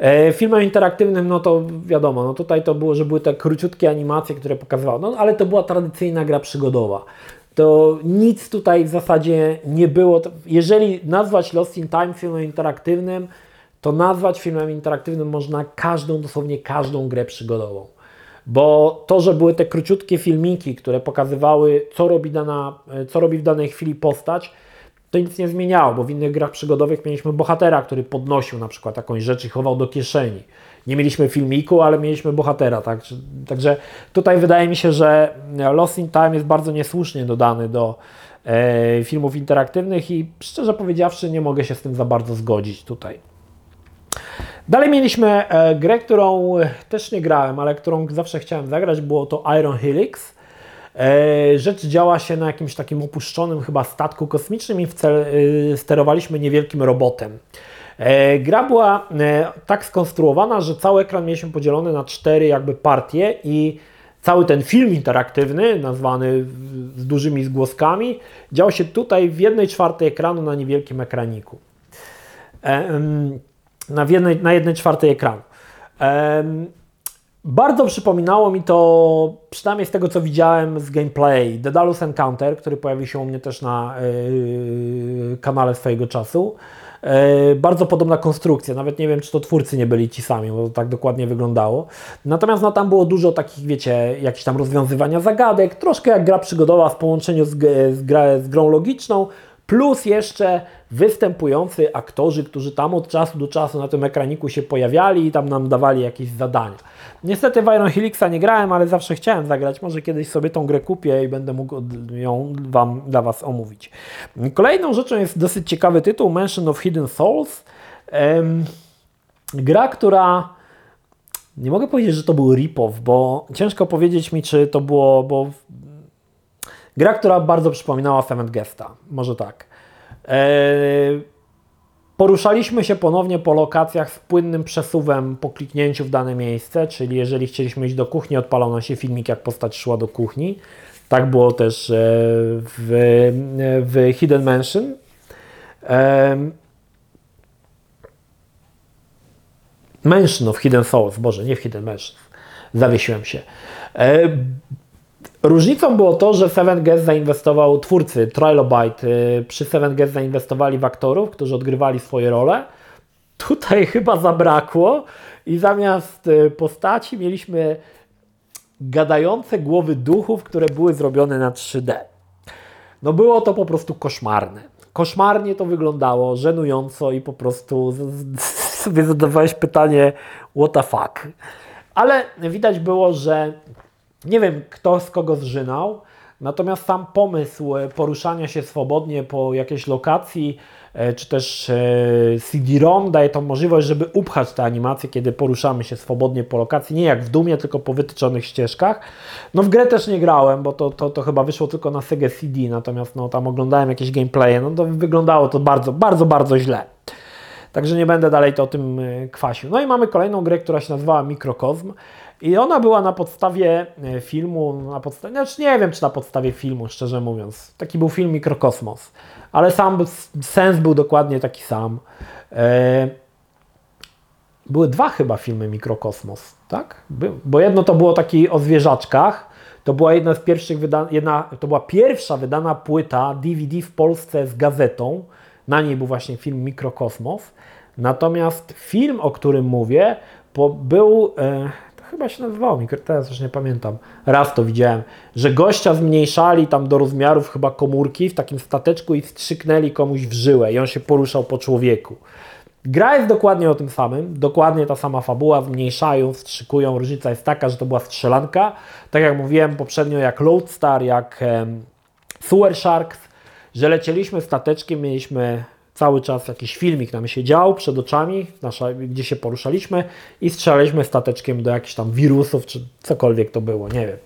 e, filmem interaktywnym, no to wiadomo, no tutaj to było, że były te króciutkie animacje, które pokazywały, no ale to była tradycyjna gra przygodowa. To nic tutaj w zasadzie nie było. Jeżeli nazwać Lost in Time filmem interaktywnym, to nazwać filmem interaktywnym można każdą, dosłownie każdą grę przygodową. Bo to, że były te króciutkie filmiki, które pokazywały, co robi, dana, co robi w danej chwili postać, to nic nie zmieniało, bo w innych grach przygodowych mieliśmy bohatera, który podnosił na przykład jakąś rzecz i chował do kieszeni. Nie mieliśmy filmiku, ale mieliśmy bohatera. Tak? Także tutaj wydaje mi się, że Lost in Time jest bardzo niesłusznie dodany do e, filmów interaktywnych i szczerze powiedziawszy nie mogę się z tym za bardzo zgodzić tutaj. Dalej mieliśmy e, grę, którą też nie grałem, ale którą zawsze chciałem zagrać, było to Iron Helix. E, rzecz działa się na jakimś takim opuszczonym chyba statku kosmicznym i cel, e, sterowaliśmy niewielkim robotem. E, gra była tak skonstruowana, że cały ekran mieliśmy podzielony na cztery jakby partie i cały ten film interaktywny, nazwany z dużymi zgłoskami, dział się tutaj w jednej czwartej ekranu na niewielkim ekraniku. Na jednej, na jednej czwartej ekranu. Bardzo przypominało mi to, przynajmniej z tego co widziałem z gameplay, Dedalus Encounter, który pojawił się u mnie też na yy, kanale swojego czasu. E, bardzo podobna konstrukcja, nawet nie wiem, czy to twórcy nie byli ci sami, bo to tak dokładnie wyglądało. Natomiast no, tam było dużo takich, wiecie, jakichś tam rozwiązywania zagadek, troszkę jak gra przygodowa w połączeniu z, z, gra, z grą logiczną, plus jeszcze występujący aktorzy, którzy tam od czasu do czasu na tym ekraniku się pojawiali i tam nam dawali jakieś zadania. Niestety w Iron Helixa nie grałem, ale zawsze chciałem zagrać. Może kiedyś sobie tą grę kupię i będę mógł ją wam, dla Was omówić. Kolejną rzeczą jest dosyć ciekawy tytuł Mansion of Hidden Souls. gra, która nie mogę powiedzieć, że to był rip-off, bo ciężko powiedzieć mi, czy to było, bo gra, która bardzo przypominała Seventh Gesta. Może tak. Eee, Poruszaliśmy się ponownie po lokacjach z płynnym przesuwem po kliknięciu w dane miejsce, czyli jeżeli chcieliśmy iść do kuchni, odpalał nam się filmik, jak postać szła do kuchni. Tak było też e, w, w Hidden Mansion. Mansion of Hidden Souls, Boże, nie w Hidden Mansion. Zawiesiłem się. Różnicą było to, że Seven Guest zainwestował, twórcy Trilobite y, przy Seven Guest zainwestowali w aktorów, którzy odgrywali swoje role. Tutaj [LAUGHS] chyba zabrakło i zamiast y, postaci mieliśmy gadające głowy duchów, które były zrobione na 3D. No było to po prostu koszmarne. Koszmarnie to wyglądało, żenująco i po prostu sobie zadawałeś pytanie what the fuck. Ale widać było, że nie wiem, kto z kogo zżynał, natomiast sam pomysł e, poruszania się swobodnie po jakiejś lokacji, e, czy też e, CD-ROM daje tą możliwość, żeby upchać te animacje, kiedy poruszamy się swobodnie po lokacji, nie jak w Dumie, tylko po wytyczonych ścieżkach. No w grę też nie grałem, bo to, to, to chyba wyszło tylko na Sega CD, natomiast no, tam oglądałem jakieś gameplaye, no to wyglądało to bardzo, bardzo, bardzo źle. Także nie będę dalej to o tym kwasił. No i mamy kolejną grę, która się nazywała Mikrokosm. I ona była na podstawie e, filmu, na podstawie, znaczy nie wiem czy na podstawie filmu, szczerze mówiąc. Taki był film Mikrokosmos, ale sam sens był dokładnie taki sam. E, były dwa chyba filmy Mikrokosmos, tak? bo jedno to było taki o zwierzaczkach, to była jedna z pierwszych wyda jedna, to była pierwsza wydana płyta DVD w Polsce z gazetą. Na niej był właśnie film Mikrokosmos. Natomiast film, o którym mówię, był e, chyba się nazywało mi, teraz już nie pamiętam, raz to widziałem, że gościa zmniejszali tam do rozmiarów chyba komórki w takim stateczku i wstrzyknęli komuś w żyłę i on się poruszał po człowieku. Gra jest dokładnie o tym samym, dokładnie ta sama fabuła, zmniejszają, wstrzykują. Różnica jest taka, że to była strzelanka. Tak jak mówiłem poprzednio, jak Lodestar, jak um, Sewer Sharks, że lecieliśmy stateczkiem, mieliśmy cały czas jakiś filmik nam się dział przed oczami, nasza, gdzie się poruszaliśmy i strzelaliśmy stateczkiem do jakichś tam wirusów, czy cokolwiek to było, nie wiem.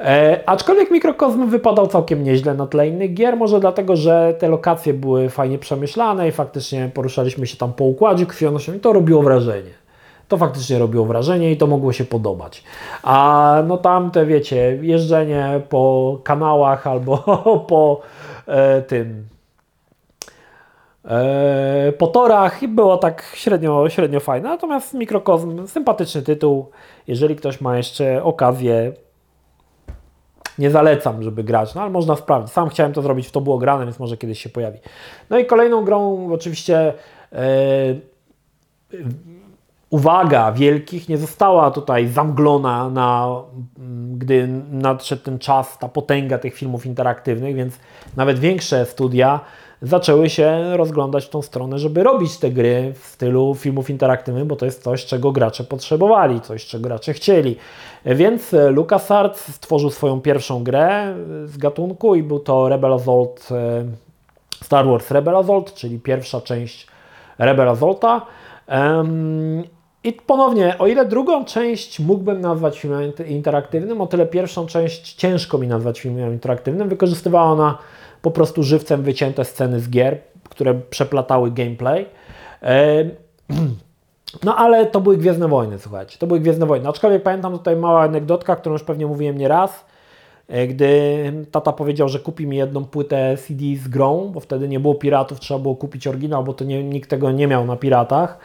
E, aczkolwiek Mikrokosm wypadał całkiem nieźle na tle innych gier, może dlatego, że te lokacje były fajnie przemyślane i faktycznie poruszaliśmy się tam po układzie krwionośnym i to robiło wrażenie. To faktycznie robiło wrażenie i to mogło się podobać. A no tam te wiecie, jeżdżenie po kanałach albo [LAUGHS] po e, tym po torach i było tak średnio, średnio fajne. Natomiast Mikrokosm, sympatyczny tytuł. Jeżeli ktoś ma jeszcze okazję, nie zalecam, żeby grać, no ale można sprawdzić. Sam chciałem to zrobić, w to było grane, więc może kiedyś się pojawi. No i kolejną grą oczywiście e, uwaga wielkich nie została tutaj zamglona, na, gdy nadszedł ten czas, ta potęga tych filmów interaktywnych, więc nawet większe studia zaczęły się rozglądać w tą stronę, żeby robić te gry w stylu filmów interaktywnych, bo to jest coś, czego gracze potrzebowali, coś, czego gracze chcieli. Więc LucasArts stworzył swoją pierwszą grę z gatunku i był to Rebel Assault, e, Star Wars Rebel Assault, czyli pierwsza część Rebel Assaulta. I ponownie, o ile drugą część mógłbym nazwać filmem interaktywnym, o tyle pierwszą część ciężko mi nazwać filmem interaktywnym. Wykorzystywała ona po prostu żywcem wycięte sceny z gier, które przeplatały gameplay. [CLEARS THROAT] No ale to były Gwiezdne Wojny, słuchajcie, to były Gwiezdne Wojny. Aczkolwiek pamiętam tutaj mała anegdotka, którą już pewnie mówiłem nie raz, e, gdy tata powiedział, że kupi mi jedną płytę CD z grą, bo wtedy nie było piratów, trzeba było kupić oryginał, bo to nie, nikt tego nie miał na piratach.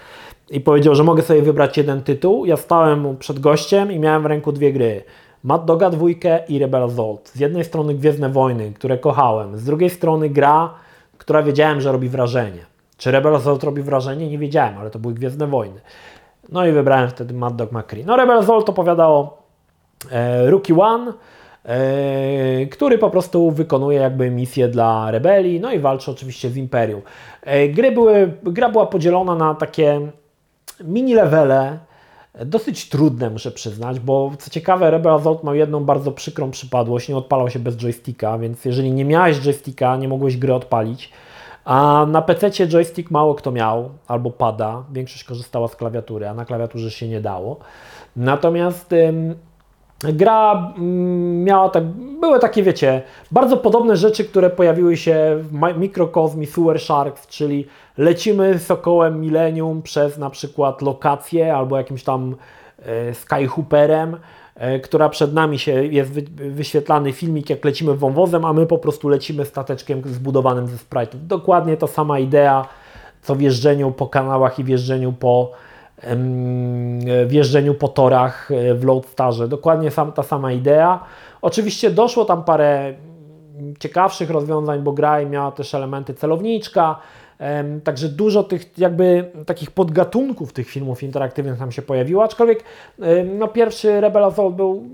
I powiedział, że mogę sobie wybrać jeden tytuł. Ja stałem przed gościem i miałem w ręku dwie gry. Mad Doga dwójkę i Rebel Assault. Z jednej strony Gwiezdne Wojny, które kochałem, z drugiej strony gra, która wiedziałem, że robi wrażenie. Czy Rebel Assault robi wrażenie? Nie wiedziałem, ale to były Gwiezdne Wojny. No i wybrałem wtedy Mad Dog McCree. No Rebel Assault opowiada o e, Rookie One, e, który po prostu wykonuje jakby misję dla rebelii, no i walczy oczywiście z Imperium. E, gry były, gra była podzielona na takie mini levele, dosyć trudne muszę przyznać, bo co ciekawe Rebel Assault miał jedną bardzo przykrą przypadłość, nie odpalał się bez joysticka, więc jeżeli nie miałeś joysticka, nie mogłeś gry odpalić. A na PC joystick mało kto miał, albo pada, większość korzystała z klawiatury, a na klawiaturze się nie dało. Natomiast gra ym, miała tak, były takie, wiecie, bardzo podobne rzeczy, które pojawiły się w Microcosm i Sewer Sharks, czyli lecimy sokołem Millennium przez na przykład lokację albo jakimś tam e, Skyhooperem, e, która przed nami się jest wyświetlany filmik, jak lecimy wąwozem, a my po prostu lecimy stateczkiem zbudowanym ze sprite'ów. Dokładnie ta sama idea, co w jeżdżeniu po kanałach i w jeżdżeniu po, w jeżdżeniu po torach e, w Loadstarze. Dokładnie ta sama idea. Oczywiście doszło tam parę ciekawszych rozwiązań, bo gra miała też elementy celowniczka, Także dużo tych jakby takich podgatunków tych filmów interaktywnych nam się pojawiło, aczkolwiek no pierwszy Rebel Assault był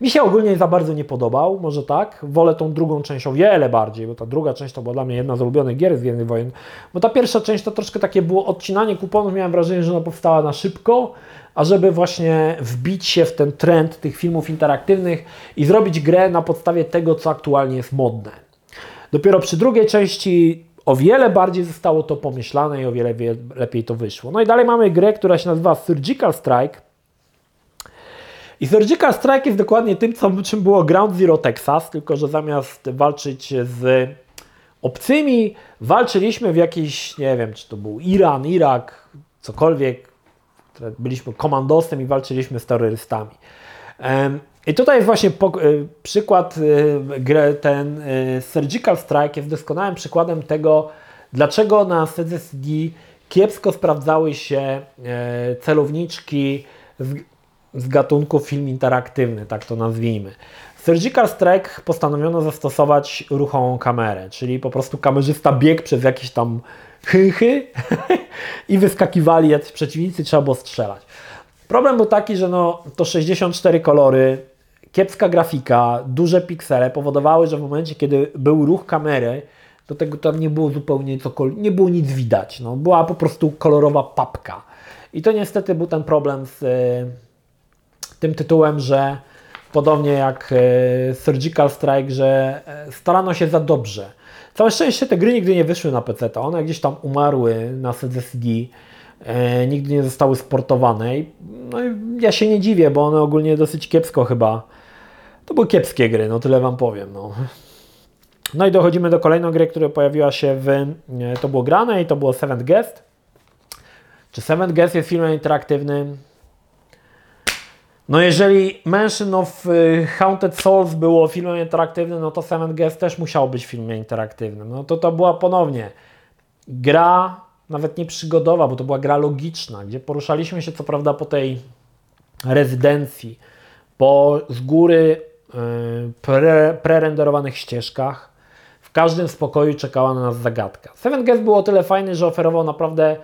mi się ogólnie za bardzo nie podobał, może tak. Wolę tą drugą część o wiele bardziej, bo ta druga część to była dla mnie jedna z ulubionych gier z Gwiezdnych Wojen. Bo ta pierwsza część to troszkę takie było odcinanie kuponów. Miałem wrażenie, że ona powstała na szybko, a żeby właśnie wbić się w ten trend tych filmów interaktywnych i zrobić grę na podstawie tego, co aktualnie jest modne. Dopiero przy drugiej części o wiele bardziej zostało to pomyślane i o wiele lepiej to wyszło. No i dalej mamy grę, która się nazywa Surgical Strike. I Surgical Strike jest dokładnie tym, co, czym było Ground Zero Texas, tylko że zamiast walczyć z obcymi, walczyliśmy w jakiś, nie wiem, czy to był Iran, Irak, cokolwiek. Byliśmy komandosem i walczyliśmy z terrorystami. I tutaj jest właśnie y, przykład, y, ten Surgical Strike jest doskonałym przykładem tego, dlaczego na CZSD kiepsko sprawdzały się e, celowniczki z, gatunku film interaktywny, tak to nazwijmy. Surgical Strike postanowiono zastosować ruchomą kamerę, czyli po prostu kamerzysta biegł przez jakieś tam chychy [LAUGHS] i wyskakiwali jacyś przeciwnicy, trzeba było strzelać. Problem był taki, że no, to 64 kolory, kiepska grafika, duże piksele powodowały, że w momencie, kiedy był ruch kamery, do tego tam nie było zupełnie cokolwiek, nie było nic widać. No, była po prostu kolorowa papka. I to niestety był ten problem z tym tytułem, że podobnie jak y, Surgical Strike, że y, starano się za dobrze. Całe szczęście te gry nigdy nie wyszły na PC, to one gdzieś tam umarły na CDCD, nigdy nie zostały sportowane. no i ja się nie dziwię, bo one ogólnie dosyć kiepsko chyba to były kiepskie gry, no tyle Wam powiem. No. no i dochodzimy do kolejnej gry, która pojawiła się w... To było grane i to było Seventh Guest. Czy Seventh Guest jest filmem interaktywnym? No jeżeli Mansion of y, Haunted Souls było filmem interaktywnym, no to Seventh Guest też musiał być filmem interaktywnym. No to to była ponownie gra, nawet nie przygodowa, bo to była gra logiczna, gdzie poruszaliśmy się co prawda po tej rezydencji, po z góry Y, pre, prerenderowanych ścieżkach. W każdym spokoju czekała na nas zagadka. Seven Guest był o tyle fajny, że oferował naprawdę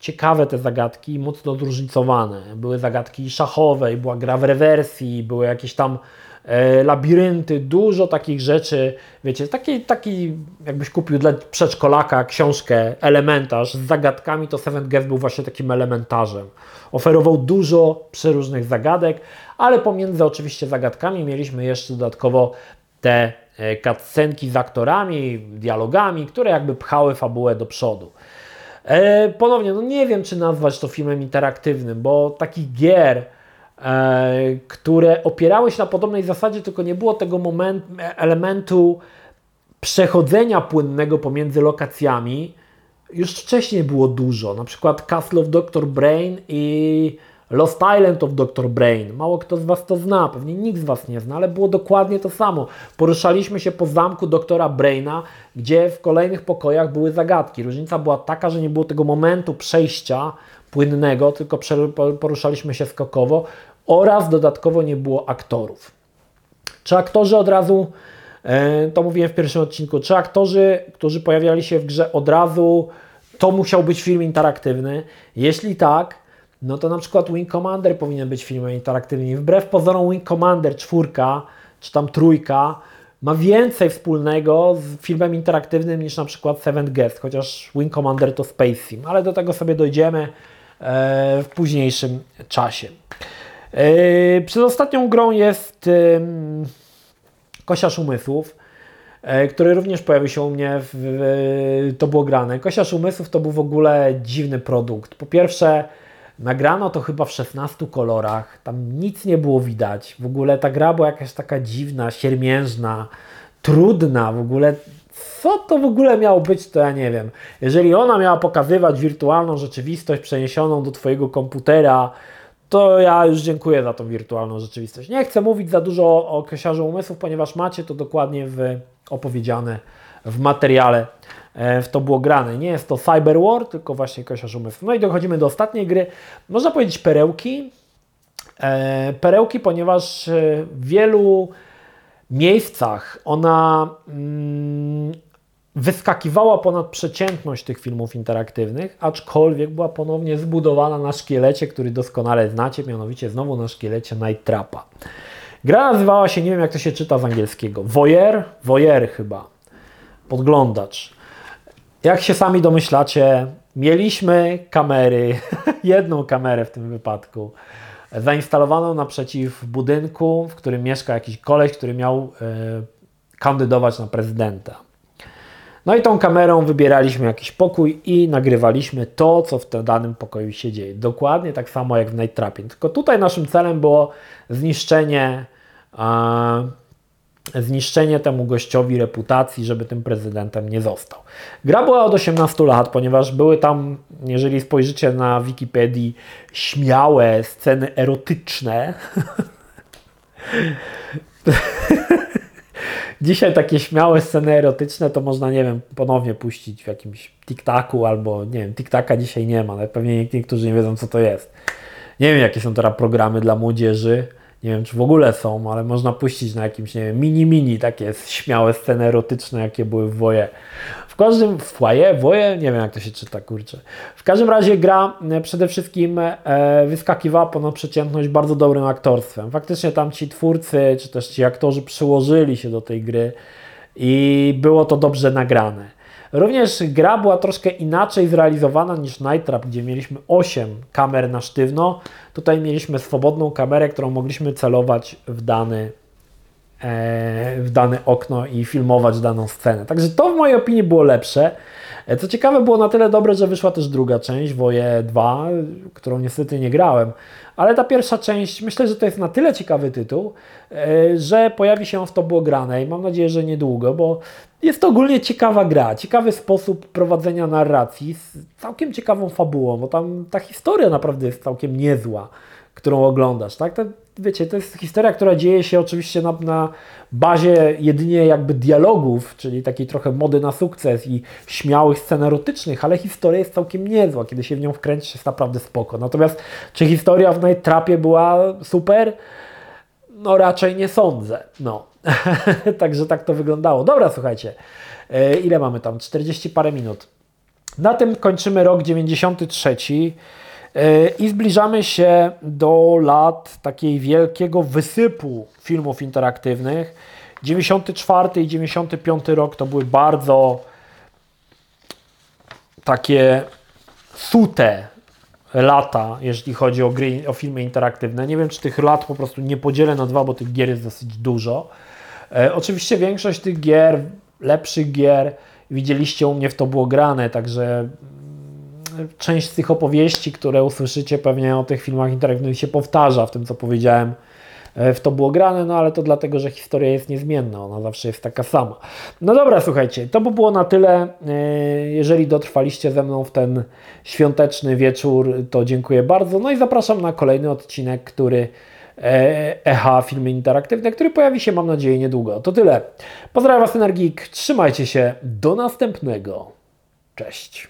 ciekawe te zagadki, mocno zróżnicowane. Były zagadki szachowe, była gra w rewersji, były jakieś tam e, labirynty, dużo takich rzeczy. Wiecie, taki, taki jakbyś kupił dla przedszkolaka książkę, elementarz z zagadkami, to Seven Guest był właśnie takim elementarzem. Oferował dużo przeróżnych zagadek, ale pomiędzy oczywiście zagadkami mieliśmy jeszcze dodatkowo te e, cutscenki z aktorami, dialogami, które jakby pchały fabułę do przodu. E, ponownie, no nie wiem, czy nazwać to filmem interaktywnym, bo takich gier, e, które opierały się na podobnej zasadzie, tylko nie było tego moment, elementu przechodzenia płynnego pomiędzy lokacjami, już wcześniej było dużo. Na przykład Castle of Dr. Brain i Lost Island of Dr. Brain. Mało kto z Was to zna, pewnie nikt z Was nie zna, ale było dokładnie to samo. Poruszaliśmy się po zamku doktora Braina, gdzie w kolejnych pokojach były zagadki. Różnica była taka, że nie było tego momentu przejścia płynnego, tylko poruszaliśmy się skokowo oraz dodatkowo nie było aktorów. Czy aktorzy od razu, e, to mówiłem w pierwszym odcinku, czy aktorzy, którzy pojawiali się w grze od razu to musiał być film interaktywny? Jeśli tak, no to na przykład Wing Commander powinien być filmem interaktywnym. Wbrew pozorom Wing Commander czwórka, czy tam trójka, ma więcej wspólnego z filmem interaktywnym niż na przykład Seven Guest, chociaż Wing Commander to Space Sim, ale do tego sobie dojdziemy e, w późniejszym czasie. E, przez ostatnią grą jest Kosiarz Umysłów, e, który również pojawił się u mnie, w, to było grane. Kosiarz Umysłów to był w ogóle dziwny produkt. Po pierwsze, nagrano to chyba w 16 kolorach, tam nic nie było widać. W ogóle ta gra była jakaś taka dziwna, siermiężna, trudna w ogóle. Co to w ogóle miało być, to ja nie wiem. Jeżeli ona miała pokazywać wirtualną rzeczywistość przeniesioną do Twojego komputera, to ja już dziękuję za tą wirtualną rzeczywistość. Nie chcę mówić za dużo o kosiarzu umysłów, ponieważ macie to dokładnie w, opowiedziane w materiale, e, w to było grane. Nie jest to Cyber War, tylko właśnie kosiarz umysłów. No i dochodzimy do ostatniej gry. Można powiedzieć perełki. E, perełki, ponieważ w wielu miejscach ona mm, wyskakiwała ponad przeciętność tych filmów interaktywnych, aczkolwiek była ponownie zbudowana na szkielecie, który doskonale znacie, mianowicie znowu na szkielecie Night Trapa. Gra nazywała się, nie wiem jak to się czyta z angielskiego, Voyeur, Voyeur chyba, podglądacz. Jak się sami domyślacie, mieliśmy kamery, [LAUGHS] jedną kamerę w tym wypadku, zainstalowaną naprzeciw budynku, w którym mieszka jakiś koleś, który miał y, kandydować na prezydenta. No i tą kamerą wybieraliśmy jakiś pokój i nagrywaliśmy to, co w tym danym pokoju się dzieje. Dokładnie tak samo jak w Night Trapie. Tylko tutaj naszym celem było zniszczenie, e, zniszczenie temu gościowi reputacji, żeby tym prezydentem nie został. Gra była od 18 lat, ponieważ były tam, jeżeli spojrzycie na Wikipedii, śmiałe sceny erotyczne. [LAUGHS] Dzisiaj takie śmiałe sceny erotyczne to można, nie wiem, ponownie puścić w jakimś TikTaku albo, nie wiem, TikTaka dzisiaj nie ma, ale pewnie niektórzy nie wiedzą, co to jest. Nie wiem, jakie są teraz programy dla młodzieży, nie wiem, czy w ogóle są, ale można puścić na jakimś, nie wiem, mini-mini takie śmiałe sceny erotyczne, jakie były w woje każdym w foyer, woje, nie wiem jak to się czyta, kurczę. W każdym razie gra e, przede wszystkim e, wyskakiwała ponad przeciętność bardzo dobrym aktorstwem. Faktycznie tam ci twórcy, czy też ci aktorzy przyłożyli się do tej gry i było to dobrze nagrane. Również gra była troszkę inaczej zrealizowana niż Night Trap, gdzie mieliśmy 8 kamer na sztywno. Tutaj mieliśmy swobodną kamerę, którą mogliśmy celować w dany E, w dane okno i filmować daną scenę. Także to w mojej opinii było lepsze. E, co ciekawe, było na tyle dobre, że wyszła też druga część, Woje 2, którą niestety nie grałem, ale ta pierwsza część, myślę, że to jest na tyle ciekawy tytuł, e, że pojawi się w to było grane i mam nadzieję, że niedługo, bo jest to ogólnie ciekawa gra, ciekawy sposób prowadzenia narracji z całkiem ciekawą fabułą, bo tam ta historia naprawdę jest całkiem niezła którą oglądasz, tak? To, wiecie, to jest historia, która dzieje się oczywiście na, na bazie jedynie jakby dialogów, czyli takiej trochę mody na sukces i śmiałych scen erotycznych, ale historia jest całkiem niezła, kiedy się w nią wkręcisz jest naprawdę spoko. Natomiast czy historia w Night Trapie była super? No raczej nie sądzę, no. [LAUGHS] Także tak to wyglądało. Dobra, słuchajcie, e, ile mamy tam? 40 parę minut. Na tym kończymy rok 93. I zbliżamy się do lat takiej wielkiego wysypu filmów interaktywnych. 94 i 95 rok to były bardzo takie sute lata, jeśli chodzi o gry, o filmy interaktywne. Nie wiem, czy tych lat po prostu nie podzielę na dwa, bo tych gier jest dosyć dużo. E, oczywiście większość tych gier, lepszych gier, widzieliście u mnie w to było grane, także część z tych opowieści, które usłyszycie pewnie o tych filmach interaktywnych się powtarza w tym, co powiedziałem e, w to było grane, no ale to dlatego, że historia jest niezmienna, ona zawsze jest taka sama. No dobra, słuchajcie, to by było na tyle. E, jeżeli dotrwaliście ze mną w ten świąteczny wieczór, to dziękuję bardzo. No i zapraszam na kolejny odcinek, który Echa, filmy interaktywne, który pojawi się, mam nadzieję, niedługo. To tyle. Pozdrawiam Was, Energik. Trzymajcie się. Do następnego. Cześć.